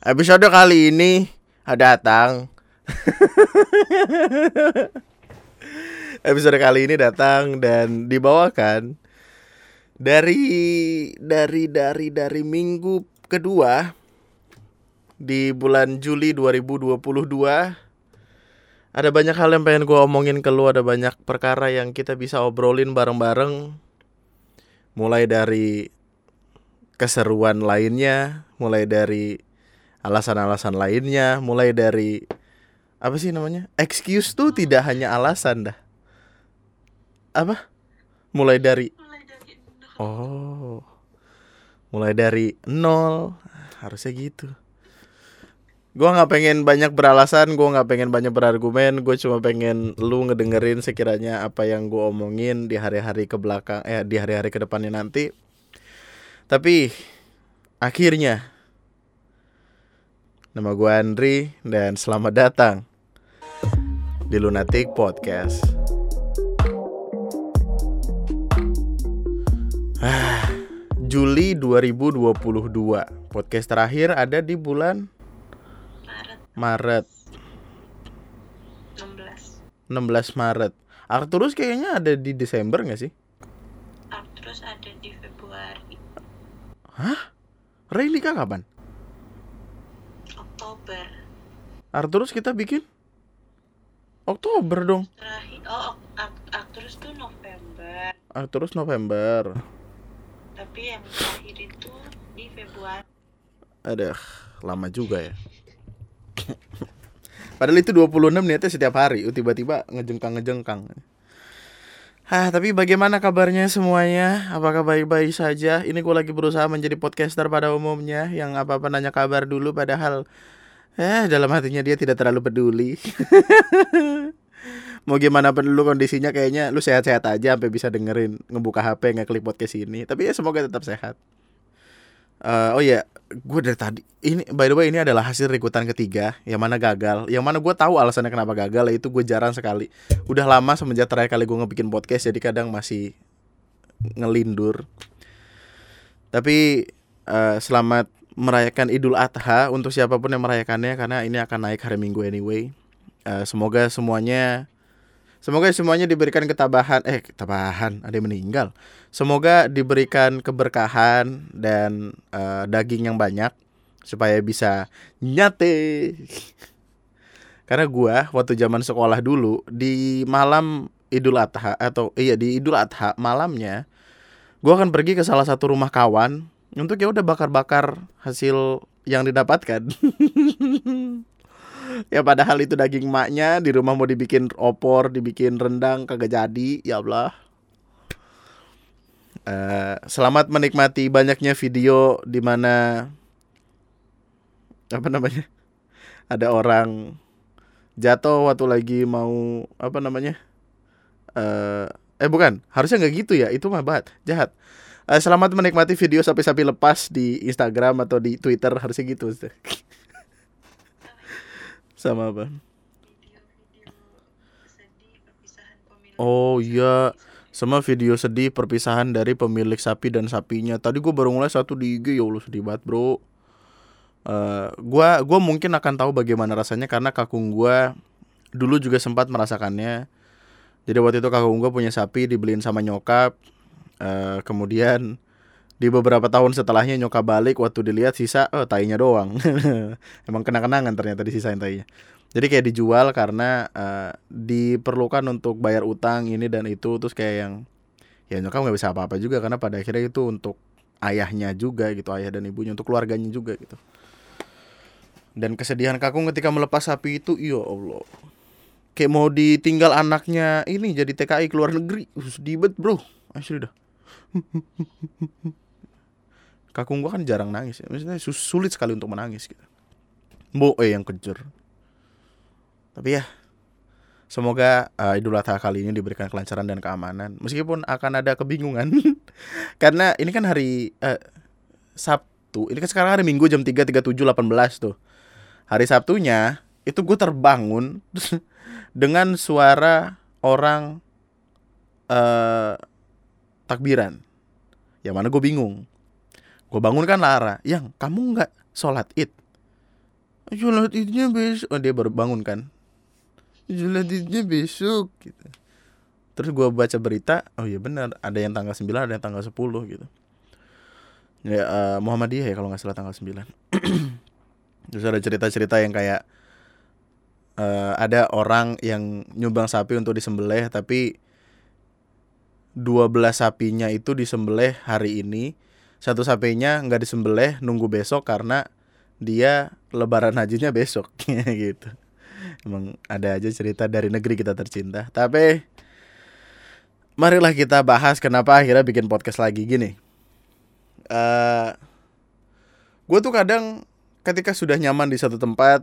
Episode kali ini datang Episode kali ini datang dan dibawakan dari dari dari dari minggu kedua di bulan Juli 2022 ada banyak hal yang pengen gue omongin ke lu ada banyak perkara yang kita bisa obrolin bareng-bareng. Mulai dari keseruan lainnya mulai dari alasan-alasan lainnya mulai dari apa sih namanya excuse tuh tidak hanya alasan dah. Apa? Mulai dari oh. Mulai dari nol. Harusnya gitu. Gua nggak pengen banyak beralasan, gua nggak pengen banyak berargumen, gue cuma pengen lu ngedengerin sekiranya apa yang gue omongin di hari-hari ke belakang, eh di hari-hari ke depannya nanti. Tapi akhirnya nama gue Andri dan selamat datang di Lunatic Podcast. Ah, Juli 2022. Podcast terakhir ada di bulan Maret Maret 16 16 Maret Arturus kayaknya ada di Desember gak sih? Arcturus ada di Februari Hah? Ray nikah kapan? Oktober Arturus kita bikin? Oktober dong. Terakhir oh Ok- Ar- Arcturus tuh November. Arturus November. Tapi yang terakhir itu di Februari. Aduh, lama juga ya. Padahal itu 26 niatnya setiap hari Tiba-tiba ngejengkang-ngejengkang. Hah, tapi bagaimana kabarnya semuanya? Apakah baik-baik saja? Ini gue lagi berusaha menjadi podcaster pada umumnya Yang apa-apa nanya kabar dulu padahal Eh, dalam hatinya dia tidak terlalu peduli Mau gimana pun dulu kondisinya kayaknya lu sehat-sehat aja sampai bisa dengerin ngebuka HP ngeklik podcast ini. Tapi ya semoga tetap sehat. Eh, oh ya, gue dari tadi ini by the way ini adalah hasil rekrutan ketiga yang mana gagal, yang mana gue tahu alasannya kenapa gagal yaitu gue jarang sekali. Udah lama semenjak terakhir kali gue ngebikin podcast jadi kadang masih ngelindur. Tapi eh, selamat merayakan Idul Adha untuk siapa pun yang merayakannya karena ini akan naik hari Minggu anyway. Eh, semoga semuanya Semoga semuanya diberikan ketabahan eh ketabahan ada yang meninggal. Semoga diberikan keberkahan dan eh, daging yang banyak supaya bisa nyate. Karena gua waktu zaman sekolah dulu di malam Idul Adha atau iya di Idul Adha malamnya gua akan pergi ke salah satu rumah kawan untuk ya udah bakar-bakar hasil yang didapatkan. ya padahal itu daging maknya di rumah mau dibikin opor, dibikin rendang kagak jadi, ya Allah. Eh, selamat menikmati banyaknya video di mana apa namanya? Ada orang jatuh waktu lagi mau apa namanya? Eh eh bukan, harusnya nggak gitu ya. Itu mah bahat, jahat. Eh, selamat menikmati video sapi-sapi lepas di Instagram atau di Twitter harusnya gitu. Sama apa? Oh iya, sama video sedih perpisahan dari pemilik sapi dan sapinya. Tadi gue baru mulai satu di IG ya Allah sedih banget bro. Eh, gua gua mungkin akan tahu bagaimana rasanya karena kakung gua dulu juga sempat merasakannya. Jadi waktu itu kakung gua punya sapi dibeliin sama nyokap. Eh, kemudian di beberapa tahun setelahnya nyokap balik waktu dilihat sisa oh tainya doang. Emang kena-kenangan ternyata disisain tainya. Jadi kayak dijual karena eh, diperlukan untuk bayar utang ini dan itu terus kayak yang ya nyokap nggak bisa apa-apa juga karena pada akhirnya itu untuk ayahnya juga gitu ayah dan ibunya untuk keluarganya juga gitu. Dan kesedihan kakung ketika melepas sapi itu, ya Allah. Kayak mau ditinggal anaknya ini jadi TKI keluar negeri. Uh, Sedih banget bro. Asli dah. Kakung gua kan jarang nangis ya. Maksudnya sulit sekali untuk menangis gitu. Bo eh yang kejer. Tapi ya Semoga uh, Idul Adha kali ini diberikan kelancaran dan keamanan. Meskipun akan ada kebingungan. Karena ini kan hari eh, Sabtu. Ini kan sekarang hari Minggu jam 3, 37, 18 tuh. Hari Sabtunya itu gue terbangun dengan suara orang eh takbiran. Yang mana gue bingung. Gue bangun kan Lara. Yang kamu nggak sholat id? sholat idnya besok oh, dia baru bangun kan sholat idnya besok gitu terus gua baca berita oh iya benar ada yang tanggal 9 ada yang tanggal 10 gitu ya eh, Muhammadiyah ya kalau nggak salah tanggal 9 terus ada cerita-cerita yang kayak eh, ada orang yang nyumbang sapi untuk disembelih tapi 12 sapinya itu disembelih hari ini. Satu sapinya nggak disembelih nunggu besok karena dia lebaran hajinya besok. Gitu. Emang ada aja cerita dari negeri kita tercinta. Tapi marilah kita bahas kenapa akhirnya bikin podcast lagi gini. Eh gue tuh kadang ketika sudah nyaman di satu tempat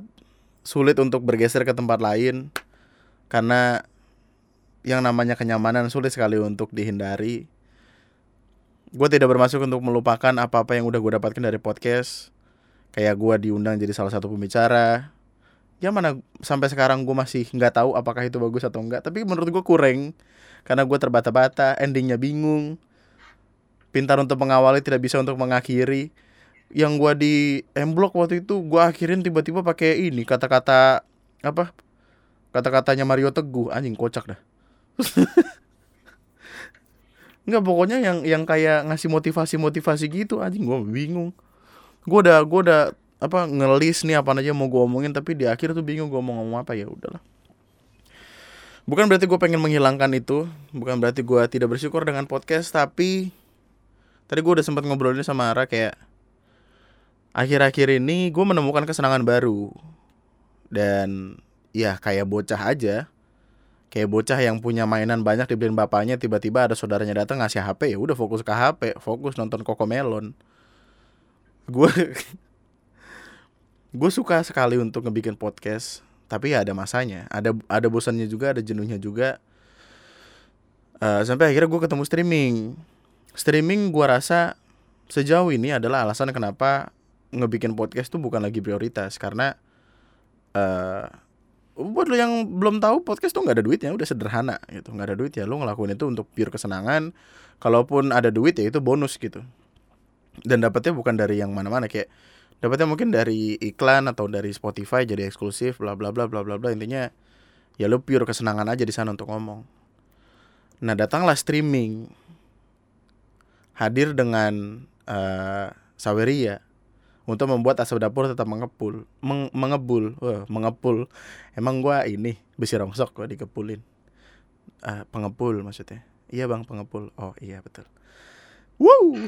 sulit untuk bergeser ke tempat lain. Karena yang namanya kenyamanan sulit sekali untuk dihindari. Gue tidak bermaksud untuk melupakan apa-apa yang udah gue dapatkan dari podcast. Kayak gue diundang jadi salah satu pembicara. Ya mana sampai sekarang gue masih nggak tahu apakah itu bagus atau enggak. Tapi menurut gue kurang karena gue terbata-bata, endingnya bingung. Pintar untuk mengawali tidak bisa untuk mengakhiri. Yang gue di M waktu itu gue akhirin tiba-tiba pakai ini kata-kata apa? Kata-katanya Mario Teguh anjing kocak dah. Enggak pokoknya yang yang kayak ngasih motivasi-motivasi gitu anjing gua bingung. Gua udah gua udah apa ngelis nih apa aja mau gua omongin tapi di akhir tuh bingung gua mau ngomong apa ya udahlah. Bukan berarti gue pengen menghilangkan itu, bukan berarti gua tidak bersyukur dengan podcast, tapi tadi gua udah sempat ngobrolin sama Ara kayak akhir-akhir ini gue menemukan kesenangan baru dan ya kayak bocah aja kayak bocah yang punya mainan banyak dibeliin bapaknya tiba-tiba ada saudaranya datang ngasih HP ya udah fokus ke HP fokus nonton Cocomelon gue gue suka sekali untuk ngebikin podcast tapi ya ada masanya. Ada ada bosannya juga ada jenuhnya juga. Eh, sampai akhirnya gue ketemu streaming. Streaming gue rasa sejauh ini adalah alasan kenapa ngebikin podcast tuh bukan lagi prioritas karena eh buat lo yang belum tahu podcast tuh nggak ada duitnya udah sederhana gitu. Nggak ada duit ya lo ngelakuin itu untuk pure kesenangan. Kalaupun ada duit ya itu bonus gitu. Dan dapatnya bukan dari yang mana-mana kayak dapatnya mungkin dari iklan atau dari Spotify jadi eksklusif bla bla bla bla bla bla. Intinya ya lo pure kesenangan aja di sana untuk ngomong. Nah datanglah streaming. Hadir dengan eh Saweria untuk membuat asap dapur tetap mengepul. Meng- mengebul. Wah, mengepul. Emang gua ini besi rongsok gua dikepulin. Ah, pengepul maksudnya. Iya bang pengepul. Oh iya betul. Wow!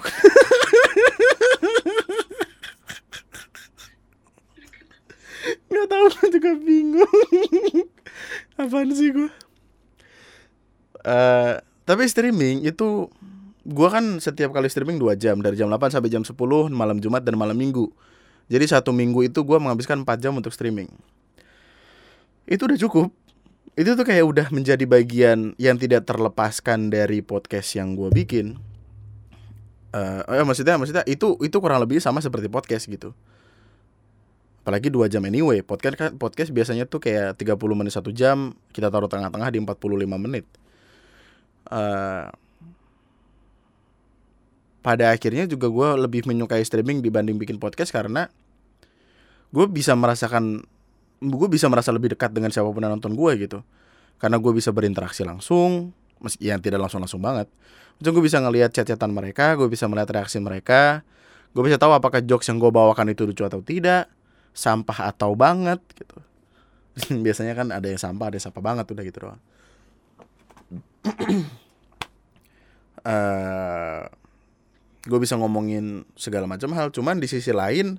Nggak tahu gua juga bingung. Apaan sih gua? Eh, tapi streaming itu gua kan setiap kali streaming 2 jam dari jam 8 sampai jam 10 malam Jumat dan malam Minggu. Jadi satu minggu itu gua menghabiskan 4 jam untuk streaming. Itu udah cukup. Itu tuh kayak udah menjadi bagian yang tidak terlepaskan dari podcast yang gua bikin. Eh, oh ya, maksudnya maksudnya itu itu kurang lebih sama seperti podcast gitu. Apalagi 2 jam anyway. Podcast kan podcast biasanya tuh kayak 30 menit 1 jam, kita taruh tengah-tengah di 45 menit. Eh pada akhirnya juga gue lebih menyukai streaming dibanding bikin podcast karena gue bisa merasakan gue bisa merasa lebih dekat dengan siapa pun yang nonton gue gitu. Karena gue bisa berinteraksi langsung meski yang tidak langsung langsung banget. Maksudnya gue bisa ngelihat chat-chatan mereka gue bisa melihat reaksi mereka gue bisa tahu apakah jokes yang gue bawakan itu lucu atau tidak sampah atau banget gitu. Biasanya kan ada yang sampah ada yang sampah banget udah gitu doang. Eh gue bisa ngomongin segala macam hal. Cuman di sisi lain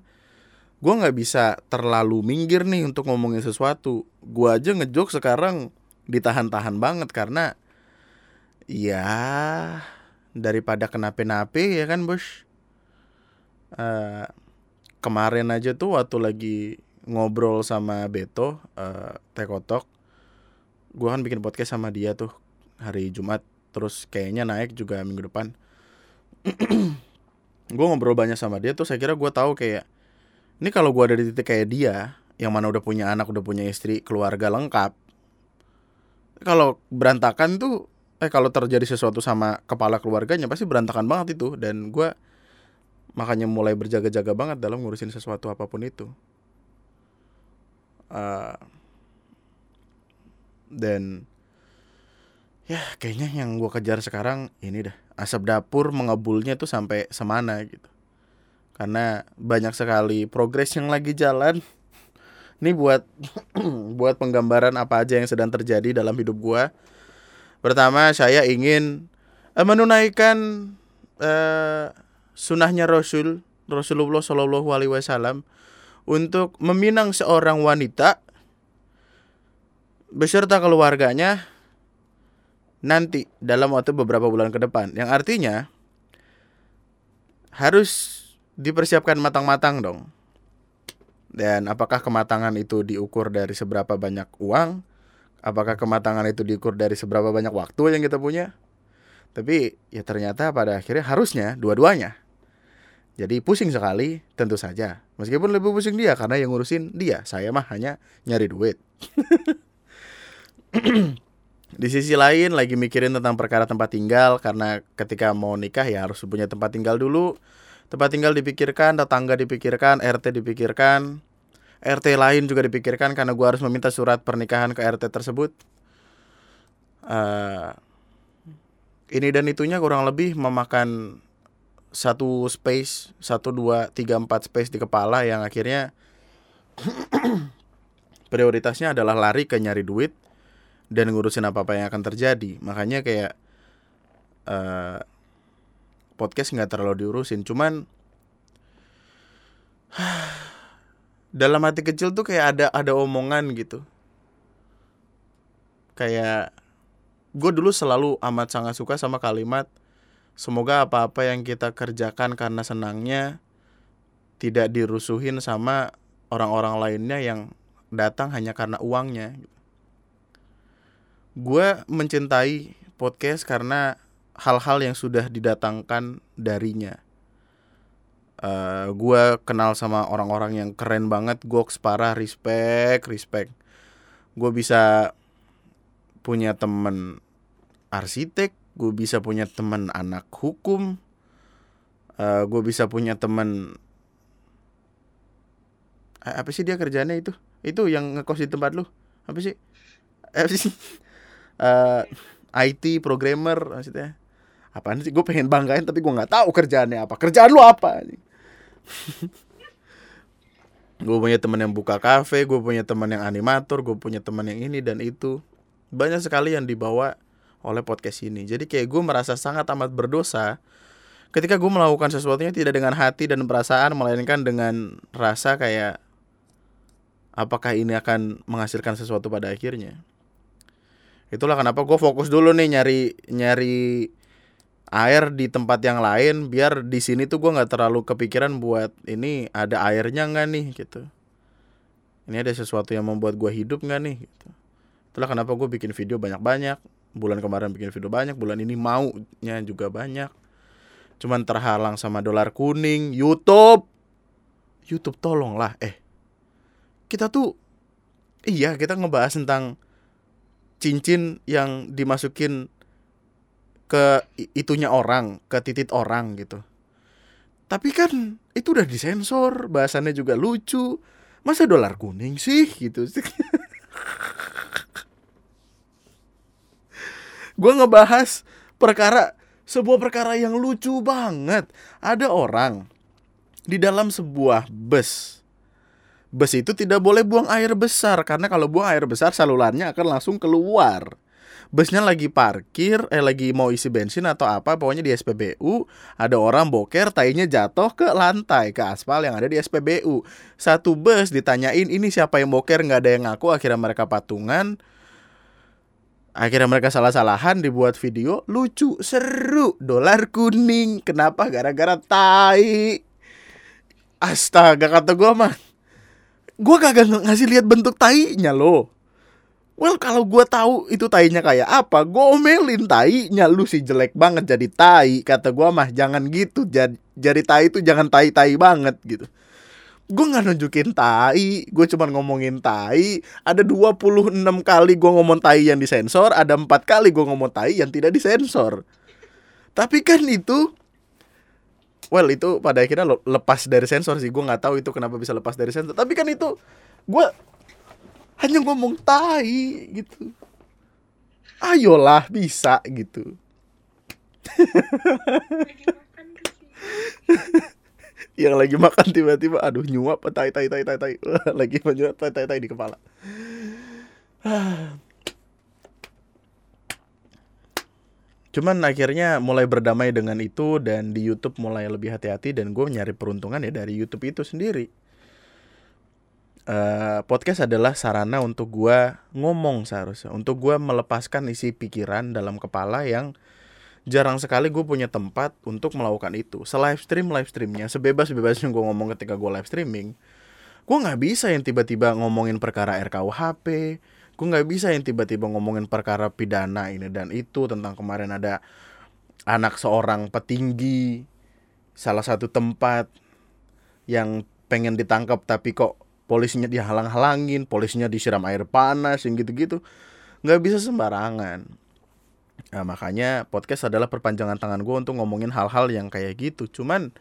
gue nggak bisa terlalu minggir nih untuk ngomongin sesuatu. Gue aja ngejok sekarang ditahan-tahan banget karena ya daripada kenape-nape ya kan bos? Eh, kemarin aja tuh waktu lagi ngobrol sama Beto eh Tekotok gue kan bikin podcast sama dia tuh hari Jumat. Terus kayaknya naik juga minggu depan gue ngobrol banyak sama dia tuh saya kira gue tahu kayak ini kalau gue ada di titik kayak dia yang mana udah punya anak udah punya istri keluarga lengkap kalau berantakan tuh eh kalau terjadi sesuatu sama kepala keluarganya pasti berantakan banget itu. Dan gue makanya mulai berjaga-jaga banget dalam ngurusin sesuatu apa pun itu. Eh, dan ya kayaknya yang gue kejar sekarang ini dah asap dapur mengebulnya tuh sampai semana gitu. Karena banyak sekali progres yang lagi jalan. Ini buat buat penggambaran apa aja yang sedang terjadi dalam hidup gue pertama saya ingin eh, menunaikan eh, sunahnya Rasul Rasulullah Shallallahu Alaihi Wasallam untuk meminang seorang wanita beserta keluarganya nanti dalam waktu beberapa bulan ke depan. Yang artinya harus dipersiapkan matang-matang dong. Dan apakah kematangan itu diukur dari seberapa banyak uang? Apakah kematangan itu diukur dari seberapa banyak waktu yang kita punya? Tapi ya ternyata pada akhirnya harusnya dua-duanya. Jadi pusing sekali tentu saja. Meskipun lebih pusing dia karena yang ngurusin dia. Saya mah hanya nyari duit. Di sisi lain lagi mikirin tentang perkara tempat tinggal karena ketika mau nikah ya harus punya tempat tinggal dulu. Tempat tinggal dipikirkan, tetangga dipikirkan, RT dipikirkan, RT lain juga dipikirkan karena gua harus meminta surat pernikahan ke RT tersebut. Eh, ini dan itunya kurang lebih memakan satu space, satu dua tiga empat space di kepala yang akhirnya prioritasnya adalah lari ke nyari duit dan ngurusin apa apa yang akan terjadi. Makanya kayak eh podcast nggak terlalu diurusin. Cuman dalam hati kecil tuh kayak ada ada omongan gitu. Kayak gue dulu selalu amat sangat suka sama kalimat semoga apa-apa yang kita kerjakan karena senangnya tidak dirusuhin sama orang-orang lainnya yang datang hanya karena uangnya gue mencintai podcast karena hal-hal yang sudah didatangkan darinya. Eh gue kenal sama orang-orang yang keren banget, goks parah, respect, respect. Gue bisa punya temen arsitek, gue bisa punya temen anak hukum, eh gue bisa punya temen apa sih dia kerjanya itu? Itu yang ngekos di tempat lu? Apa sih? Eh, Apa sih? Eh IT programmer maksudnya. Apaan sih? Gue pengen banggain tapi gue nggak tahu kerjaannya apa. Kerjaan lu apa gue punya teman yang buka kafe gue punya teman yang animator gue punya teman yang ini dan itu. Banyak sekali yang dibawa oleh podcast ini. Jadi kayak gue merasa sangat amat berdosa ketika gue melakukan sesuatunya tidak dengan hati dan perasaan melainkan dengan rasa kayak apakah ini akan menghasilkan sesuatu pada akhirnya itulah kenapa gue fokus dulu nih nyari nyari air di tempat yang lain biar di sini tuh gue nggak terlalu kepikiran buat ini ada airnya nggak nih gitu. Ini ada sesuatu yang membuat gue hidup nggak nih gitu. Itulah kenapa gue bikin video banyak banyak bulan kemarin bikin video banyak bulan ini maunya juga banyak. Cuman terhalang sama dolar kuning YouTube. YouTube tolonglah eh. Kita tuh iya kita ngebahas tentang cincin yang dimasukin ke itunya orang, ke titik orang gitu. Tapi kan itu udah disensor, bahasannya juga lucu. Masa dolar kuning sih gitu. Gua ngebahas perkara sebuah perkara yang lucu banget. Ada orang di dalam sebuah bus bus itu tidak boleh buang air besar karena kalau buang air besar salurannya akan langsung keluar. Busnya lagi parkir, eh lagi mau isi bensin atau apa, pokoknya di SPBU ada orang boker, tainya jatuh ke lantai, ke aspal yang ada di SPBU. Satu bus ditanyain ini siapa yang boker, nggak ada yang ngaku, akhirnya mereka patungan. Akhirnya mereka salah-salahan dibuat video lucu, seru, dolar kuning. Kenapa? Gara-gara tai. Astaga kata gua mah gue kagak ng- ngasih lihat bentuk tainya loh. Well kalau gue tahu itu tainya kayak apa, gue omelin tainya lu sih jelek banget jadi tai. Kata gue mah jangan gitu, jadi jadi tai itu jangan tai tai banget gitu. Gue nggak nunjukin tai, gue cuman ngomongin tai. Ada 26 kali gue ngomong tai yang disensor, ada empat kali gue ngomong tai yang tidak disensor. Tapi kan itu Well itu pada akhirnya lo- lepas dari sensor sih. Gue nggak tahu itu kenapa bisa lepas dari sensor. Tapi kan itu Gue hanya ngomong tai gitu. Ayolah bisa gitu. Yang lagi makan tiba-tiba aduh nyuap tai tai tai tai tai. Lagi menyuap tai tai tai di kepala cuman akhirnya mulai berdamai dengan itu dan di YouTube mulai lebih hati-hati dan gue nyari peruntungan ya dari YouTube itu sendiri Eh, podcast adalah sarana untuk gue ngomong seharusnya untuk gue melepaskan isi pikiran dalam kepala yang jarang sekali gue punya tempat untuk melakukan itu. Se-live stream live streamnya, sebebas-bebasnya gue ngomong ketika gue live streaming, gue nggak bisa yang tiba-tiba ngomongin perkara RKUHP, gue nggak bisa yang tiba-tiba ngomongin perkara pidana ini dan itu tentang kemarin ada anak seorang petinggi salah satu tempat yang pengen ditangkap tapi kok polisinya dihalang-halangin, polisinya disiram air panas yang gitu-gitu, nggak bisa sembarangan. Nah, makanya podcast adalah perpanjangan tangan gue untuk ngomongin hal-hal yang kayak gitu. Cuman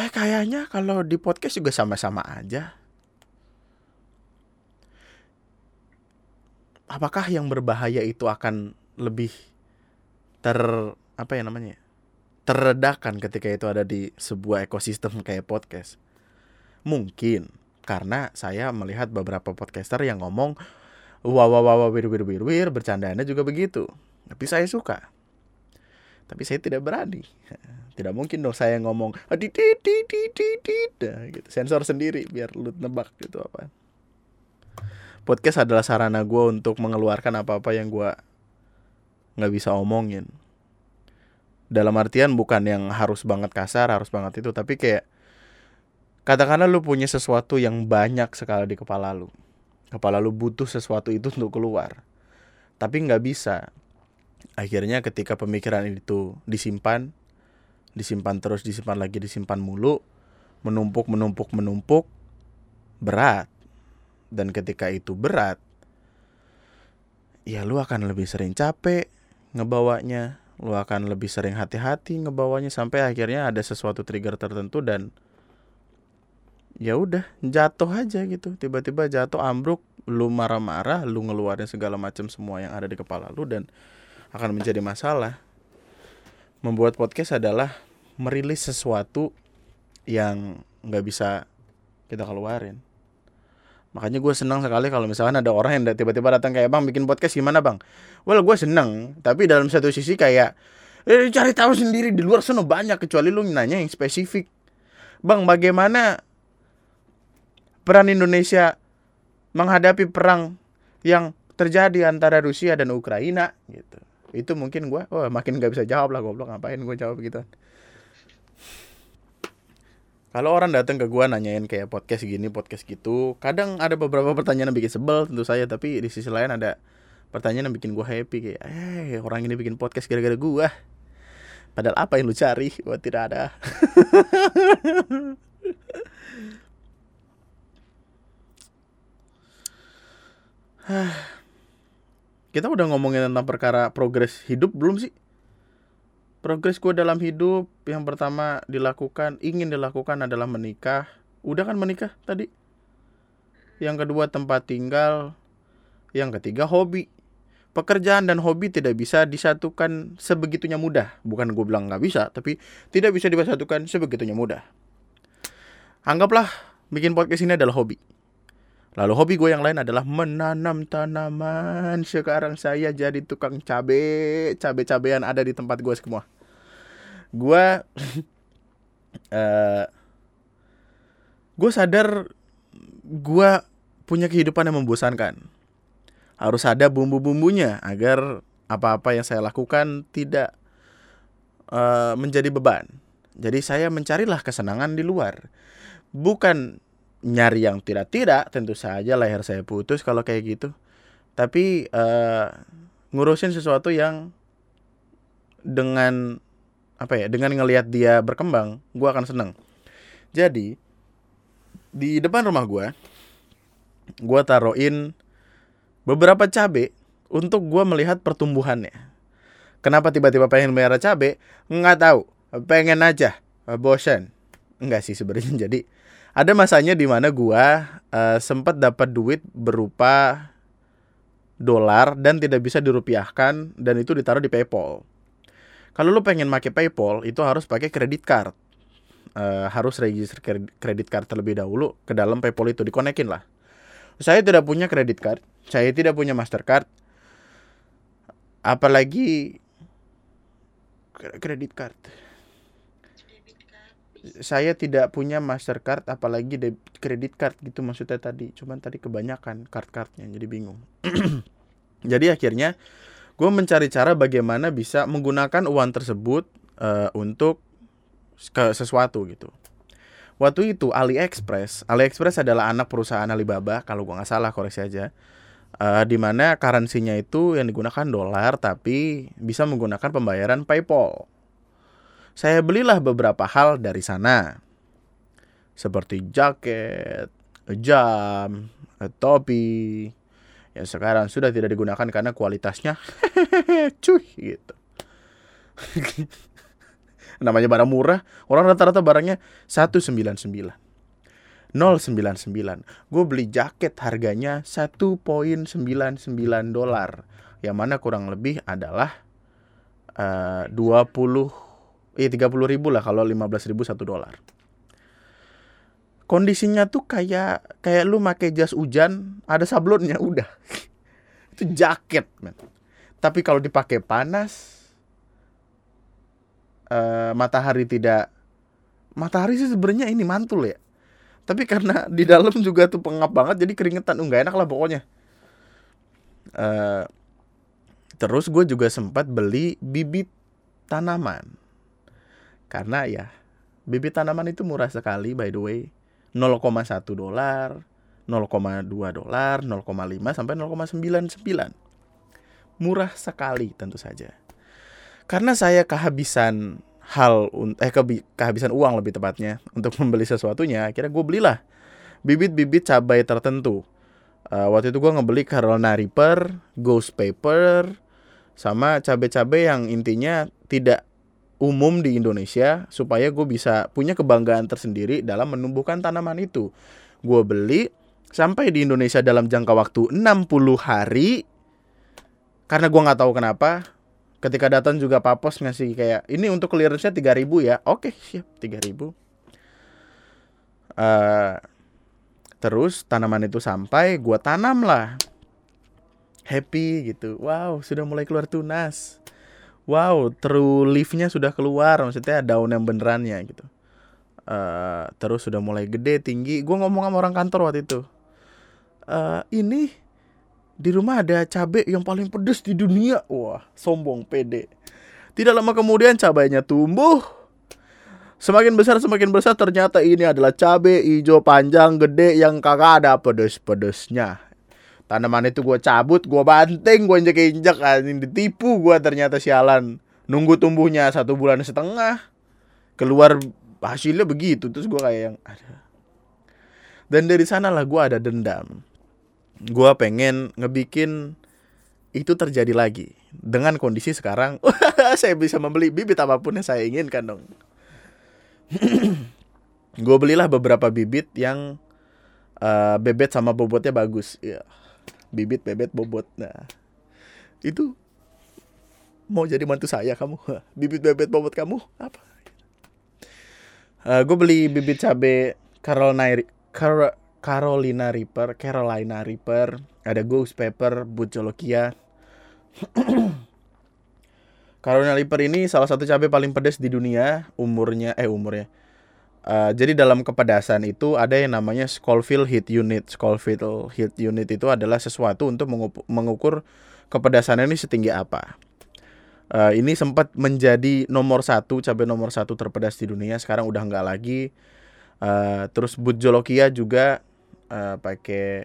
eh, kayaknya kalau di podcast juga sama-sama aja. Apakah yang berbahaya itu akan lebih ter apa ya namanya? Terredakan ketika itu ada di sebuah ekosistem kayak podcast. Mungkin karena saya melihat beberapa podcaster yang ngomong wah wah wah wir wir wir wir bercandaannya juga begitu tapi saya suka tapi saya tidak berani tidak mungkin dong saya ngomong "Adit, dit, dit, dit, dit, dit." Nah, gitu sensor sendiri biar lu nebak gitu apa podcast adalah sarana gue untuk mengeluarkan apa-apa yang gue nggak bisa omongin. Dalam artian bukan yang harus banget kasar harus banget itu tapi kayak katakanlah lu punya sesuatu yang banyak sekali di kepala lu. Kepala lu butuh sesuatu itu untuk keluar tapi nggak bisa. Akhirnya ketika pemikiran itu disimpan disimpan terus disimpan lagi disimpan mulu menumpuk menumpuk menumpuk berat dan ketika itu berat ya lu akan lebih sering capek ngebawanya. Lu akan lebih sering hati-hati ngebawanya sampai akhirnya ada sesuatu trigger tertentu dan ya udah jatuh aja gitu. Tiba-tiba jatuh ambruk lu marah-marah lu ngeluarin segala macam semua yang ada di kepala lu dan akan menjadi masalah. Membuat podcast adalah merilis sesuatu yang nggak bisa kita keluarin makanya gue senang sekali kalau misalkan ada orang yang tiba-tiba datang kayak bang bikin podcast gimana bang? Well gue seneng tapi dalam satu sisi kayak eh, cari tahu sendiri di luar sana banyak kecuali lu nanya yang spesifik. Bang bagaimana peran Indonesia menghadapi perang yang terjadi antara Rusia dan Ukraina? Gitu. Itu mungkin gue oh makin gak bisa jawab lah goblok ngapain gue jawab gitu kalau orang datang ke gue nanyain kayak podcast gini podcast gitu kadang ada beberapa pertanyaan yang bikin sebel tentu saja tapi di sisi lain ada pertanyaan yang bikin gue happy kayak eh orang ini bikin podcast gara-gara gue padahal apa yang lu cari? Gue tidak ada. Kita udah ngomongin tentang perkara progres hidup belum sih? Progres gue dalam hidup yang pertama dilakukan, ingin dilakukan adalah menikah. Udah kan menikah tadi? Yang kedua tempat tinggal. Yang ketiga hobi. Pekerjaan dan hobi tidak bisa disatukan sebegitunya mudah. Bukan gue bilang nggak bisa, tapi tidak bisa disatukan sebegitunya mudah. Anggaplah bikin podcast ini adalah hobi. Lalu hobi gue yang lain adalah menanam tanaman. Sekarang saya jadi tukang cabe, cabe-cabean ada di tempat gue semua. Gue, uh, gue sadar gue punya kehidupan yang membosankan. Harus ada bumbu-bumbunya agar apa-apa yang saya lakukan tidak uh, menjadi beban. Jadi saya mencarilah kesenangan di luar. Bukan nyari yang tidak-tidak tentu saja leher saya putus kalau kayak gitu tapi uh, ngurusin sesuatu yang dengan apa ya dengan ngelihat dia berkembang gue akan seneng. Jadi di depan rumah gue gue taruhin beberapa cabe untuk gue melihat pertumbuhannya. Kenapa tiba-tiba pengen merah cabe? Nggak tahu. Pengen aja. Bosan enggak sih sebenarnya. Jadi ada masanya di mana gua eh, sempat dapat duit berupa dolar dan tidak bisa dirupiahkan dan itu ditaruh di PayPal. Kalau lu pengen pakai PayPal itu harus pakai kredit card. Eh, harus register kred- kredit card terlebih dahulu ke dalam PayPal itu dikonekin lah. Saya tidak punya kredit card, saya tidak punya Mastercard. Apalagi kre- kredit card. Saya tidak punya Mastercard apalagi kredit card gitu maksudnya tadi. Cuman tadi kebanyakan card-cardnya jadi bingung. jadi akhirnya gue mencari cara bagaimana bisa menggunakan uang tersebut eh, untuk ke sesuatu gitu. Waktu itu AliExpress, AliExpress adalah anak perusahaan Alibaba kalau gua nggak salah koreksi aja. Eh, di mana currency-nya itu yang digunakan dolar tapi bisa menggunakan pembayaran PayPal. Saya belilah beberapa hal dari sana. Seperti jaket, jam, topi yang sekarang sudah tidak digunakan karena kualitasnya cuy gitu. Namanya barang murah, orang rata-rata barangnya 199. 099. Gue beli jaket harganya 1.99 dolar. Yang mana kurang lebih adalah eh, 20 eh 30 ribu lah kalau 15 ribu 1 dolar. Kondisinya tuh kayak kayak lu pakai jas hujan, ada sablonnya udah. Itu jaket, men. Tapi kalau dipakai panas eh, matahari tidak matahari sih sebenarnya ini mantul ya. Tapi karena di dalam juga tuh pengap banget jadi keringetan, Uh, nggak enak lah pokoknya. Eh, terus gue juga sempat beli bibit tanaman. Karena ya bibit tanaman itu murah sekali by the way. 0,1 dolar, 0,2 dolar, 0,5 sampai 0,99. Murah sekali tentu saja. Karena saya kehabisan hal eh kehabisan uang lebih tepatnya untuk membeli sesuatunya, akhirnya gue belilah bibit-bibit cabai tertentu. Eh, waktu itu gue ngebeli Carolina Reaper, Ghost Pepper, sama cabai-cabai yang intinya tidak umum di Indonesia supaya gue bisa punya kebanggaan tersendiri dalam menumbuhkan tanaman itu. Gue beli sampai di Indonesia dalam jangka waktu 60 hari karena gue nggak tahu kenapa ketika datang juga papos ngasih kayak ini untuk clearance-nya 3000 ya. Oke, siap 3000. Eh terus tanaman itu sampai gua tanam lah. Happy gitu. Wow, sudah mulai keluar tunas. Wow, true leaf-nya sudah keluar, maksudnya daun yang benerannya gitu. Eh terus sudah mulai gede, tinggi. Gua ngomong sama orang kantor waktu itu. Eh ini di rumah ada cabai yang paling pedes di dunia. Wah, sombong pede. Tidak lama kemudian cabainya tumbuh. Semakin besar semakin besar ternyata ini adalah cabai hijau panjang gede yang kagak ada pedes-pedesnya. Tanaman itu gue cabut, gue banting, gue injek-injek anjing ditipu gue ternyata sialan. Nunggu tumbuhnya satu bulan setengah. Keluar hasilnya begitu terus gue kayak yang ada. Dan dari sanalah gue ada dendam gue pengen ngebikin itu terjadi lagi dengan kondisi sekarang saya bisa membeli bibit apa pun yang saya inginkan dong gue belilah beberapa bibit yang eh, bebet sama bobotnya bagus ya bibit bebet bobot. Nah itu mau jadi mantu saya kamu. Bibit bebet bobot kamu? Apa? Gue beli bibit cabe Carolina Car- Carolina Reaper, Carolina Reaper, ada Ghost Pepper, Bucolokia. Carolina Reaper ini salah satu cabai paling pedas di dunia, umurnya eh umurnya. Eh, jadi dalam kepedasan itu ada yang namanya Scoville Heat Unit. Scoville Heat Unit itu adalah sesuatu untuk mengukur kepedasannya ini setinggi apa. Eh, ini sempat menjadi nomor satu cabai nomor satu terpedas di dunia. Sekarang udah nggak lagi. Eh, terus Bucolokia juga eh, pakai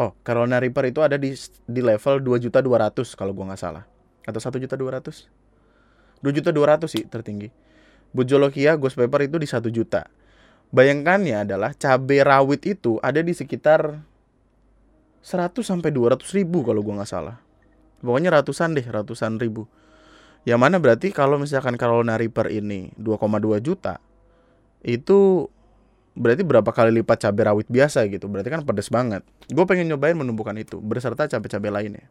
oh Carolina Reaper itu ada di di level 2.200 kalau gua nggak salah atau 1.200 2.200 sih tertinggi Bujolokia Ghost Pepper itu di 1 juta. Bayangkannya adalah cabai rawit itu ada di sekitar 100 sampai 200 ribu kalau gua nggak salah. Pokoknya ratusan deh ratusan ribu. Yang mana berarti kalau misalkan Carolina Reaper ini 2,2 juta itu berarti berapa kali lipat cabai rawit biasa gitu. Berarti kan pedas banget. Gue pengen nyobain menumbuhkan itu beserta cabai-cabai lainnya.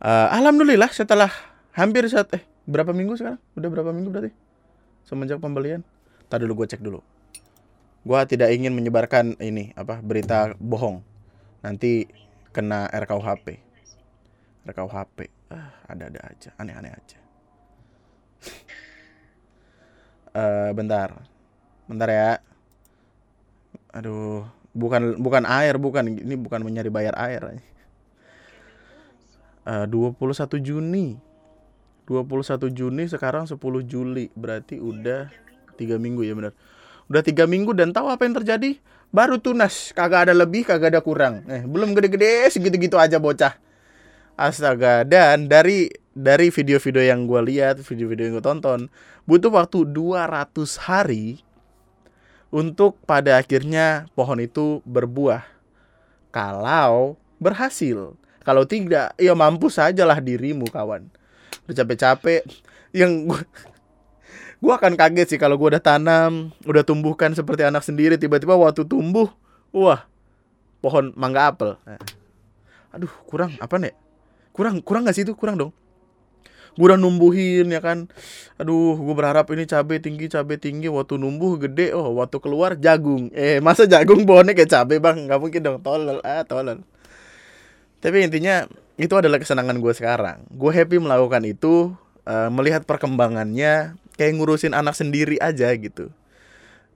Eh, alhamdulillah setelah hampir saat eh berapa minggu sekarang? Udah berapa minggu berarti? Semenjak pembelian. Tadi dulu gue cek dulu. Gue tidak ingin menyebarkan ini apa berita bohong. Nanti kena RKUHP RKUHP ah, ada-ada aja. Aneh-aneh aja. Eh bentar. Bentar ya. Aduh bukan bukan air bukan. Ini bukan mencari bayar air. Eh 21 Juni 21 Juni sekarang 10 Juli. Berarti udah tiga minggu ya benar. Udah tiga minggu dan tahu apa yang terjadi? Baru tunas. Kagak ada lebih kagak ada kurang. Eh belum gede-gede segitu-gitu aja bocah. Astaga. Dan dari dari video-video yang gue lihat video-video yang gue tonton butuh waktu 200 hari untuk pada akhirnya pohon itu berbuah. Kalau berhasil. Kalau tidak ya mampu sajalah dirimu kawan udah capek-capek. Yang gua gua akan kaget sih kalau gua udah tanam udah tumbuhkan seperti anak sendiri tiba-tiba waktu tumbuh wah pohon mangga apel. Nah. aduh kurang apa nih kurang kurang nggak sih itu? Kurang dong. Gua udah numbuhin ya kan? Aduh gua berharap ini cabai tinggi cabai tinggi. Waktu numbuh gede oh waktu keluar jagung. Eh masa jagung pohonnya kayak cabai bang? Nggak mungkin dong. Tolol ah tolol. Tapi intinya itu adalah kesenangan gue sekarang. Gue happy melakukan itu, eh, melihat perkembangannya, kayak ngurusin anak sendiri aja gitu.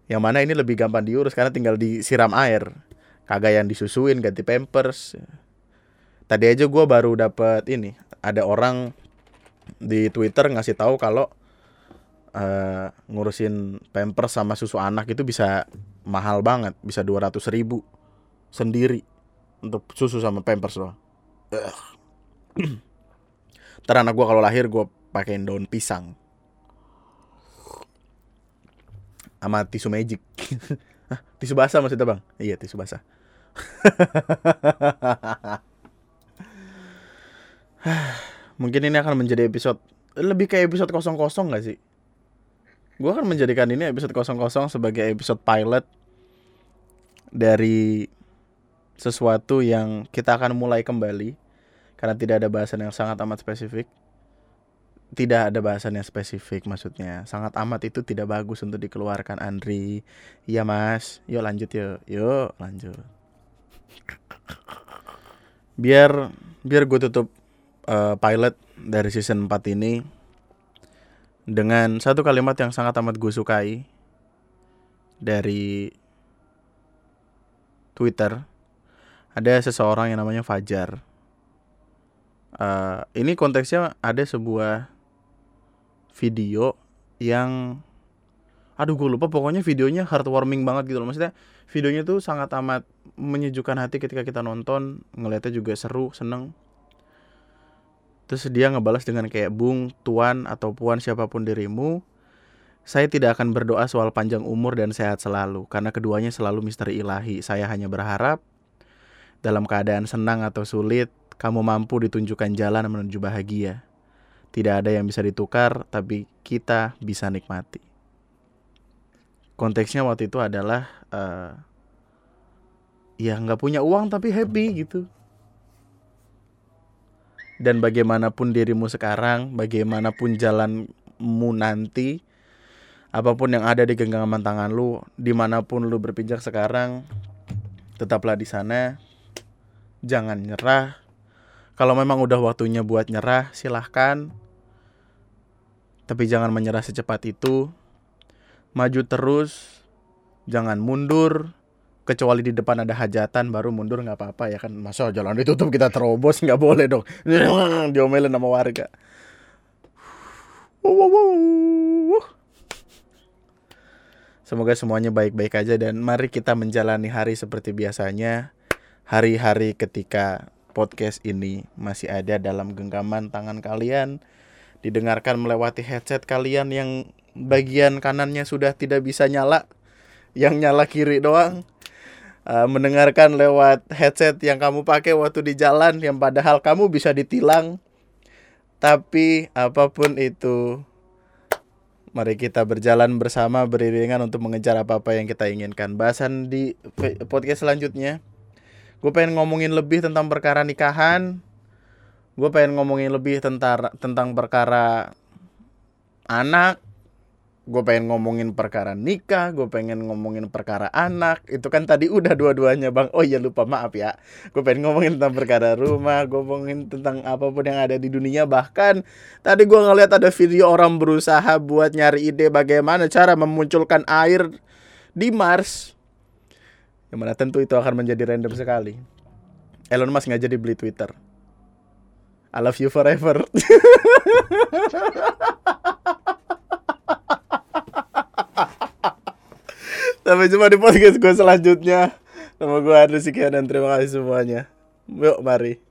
Yang mana ini lebih gampang diurus karena tinggal disiram air, kagak yang disusuin, ganti pampers. Tadi aja gue baru dapet ini, ada orang di Twitter ngasih tahu kalau eh, ngurusin pampers sama susu anak itu bisa mahal banget, bisa 200 ribu sendiri untuk susu sama pampers loh. Ntar anak gua kalau lahir gua pakein daun pisang. Sama tisu magic. Tisu basah maksudnya bang? Iya tisu basah. Mungkin ini akan menjadi episode lebih kayak episode kosong-kosong gak sih? Gua akan menjadikan ini episode kosong-kosong sebagai episode pilot dari sesuatu yang kita akan mulai kembali karena tidak ada bahasan yang sangat amat spesifik. Tidak ada bahasan yang spesifik maksudnya. Sangat amat itu tidak bagus untuk dikeluarkan Andri. Iya Mas, yuk lanjut yuk. Yuk lanjut. Biar biar gue tutup eh, pilot dari season 4 ini dengan satu kalimat yang sangat amat gue sukai dari Twitter ada seseorang yang namanya Fajar. Eh, ini konteksnya ada sebuah video yang, aduh gue lupa pokoknya videonya heartwarming banget gitu loh. Maksudnya videonya tuh sangat amat menyejukkan hati ketika kita nonton, ngeliatnya juga seru, seneng. Terus dia ngebalas dengan kayak bung, tuan atau puan siapa pun dirimu, saya tidak akan berdoa soal panjang umur dan sehat selalu karena keduanya selalu misteri ilahi. Saya hanya berharap dalam keadaan senang atau sulit, kamu mampu ditunjukkan jalan menuju bahagia. Tidak ada yang bisa ditukar, tapi kita bisa nikmati. Konteksnya waktu itu adalah eh ya nggak punya uang tapi happy gitu. Dan bagaimanapun dirimu sekarang, bagaimanapun jalanmu nanti, apa pun yang ada di genggaman tangan lu, di mana pun lu berpijak sekarang, tetaplah di sana. Jangan nyerah. Kalau memang udah waktunya buat nyerah, silahkan. Tapi jangan menyerah secepat itu. Maju terus, jangan mundur. Kecuali di depan ada hajatan, baru mundur nggak apa-apa ya kan. Masa jalan ditutup kita terobos nggak boleh dong. Diomelin sama warga. Semoga semuanya baik-baik aja dan mari kita menjalani hari seperti biasanya. Hari-hari ketika podcast ini masih ada dalam genggaman tangan kalian, didengarkan melewati headset kalian yang bagian kanannya sudah tidak bisa nyala, yang nyala kiri doang. Eh, mendengarkan lewat headset yang kamu pakai waktu di jalan yang padahal kamu bisa ditilang. Tapi apa pun itu Mari kita berjalan bersama beriringan untuk mengejar apa-apa yang kita inginkan. Bahasan di podcast selanjutnya, gue pengen ngomongin lebih tentang perkara nikahan. Gue pengen ngomongin lebih tentang tentang perkara anak. Gue pengen ngomongin perkara nikah. Gue pengen ngomongin perkara anak. Itu kan tadi udah dua-duanya bang. Oh iya lupa maaf ya. Gue pengen ngomongin tentang perkara rumah. Gue ngomongin tentang apa pun yang ada di dunia. Bahkan Tadi gua ngeliat ada video orang berusaha buat nyari ide bagaimana cara memunculkan air di Mars. Yang mana tentu itu akan menjadi random sekali. Elon Musk nggak jadi beli Twitter. I love you forever. Sampai jumpa di podcast gue selanjutnya. Nama gue Andrew Sekian dan terima kasih semuanya. Yuk, mari.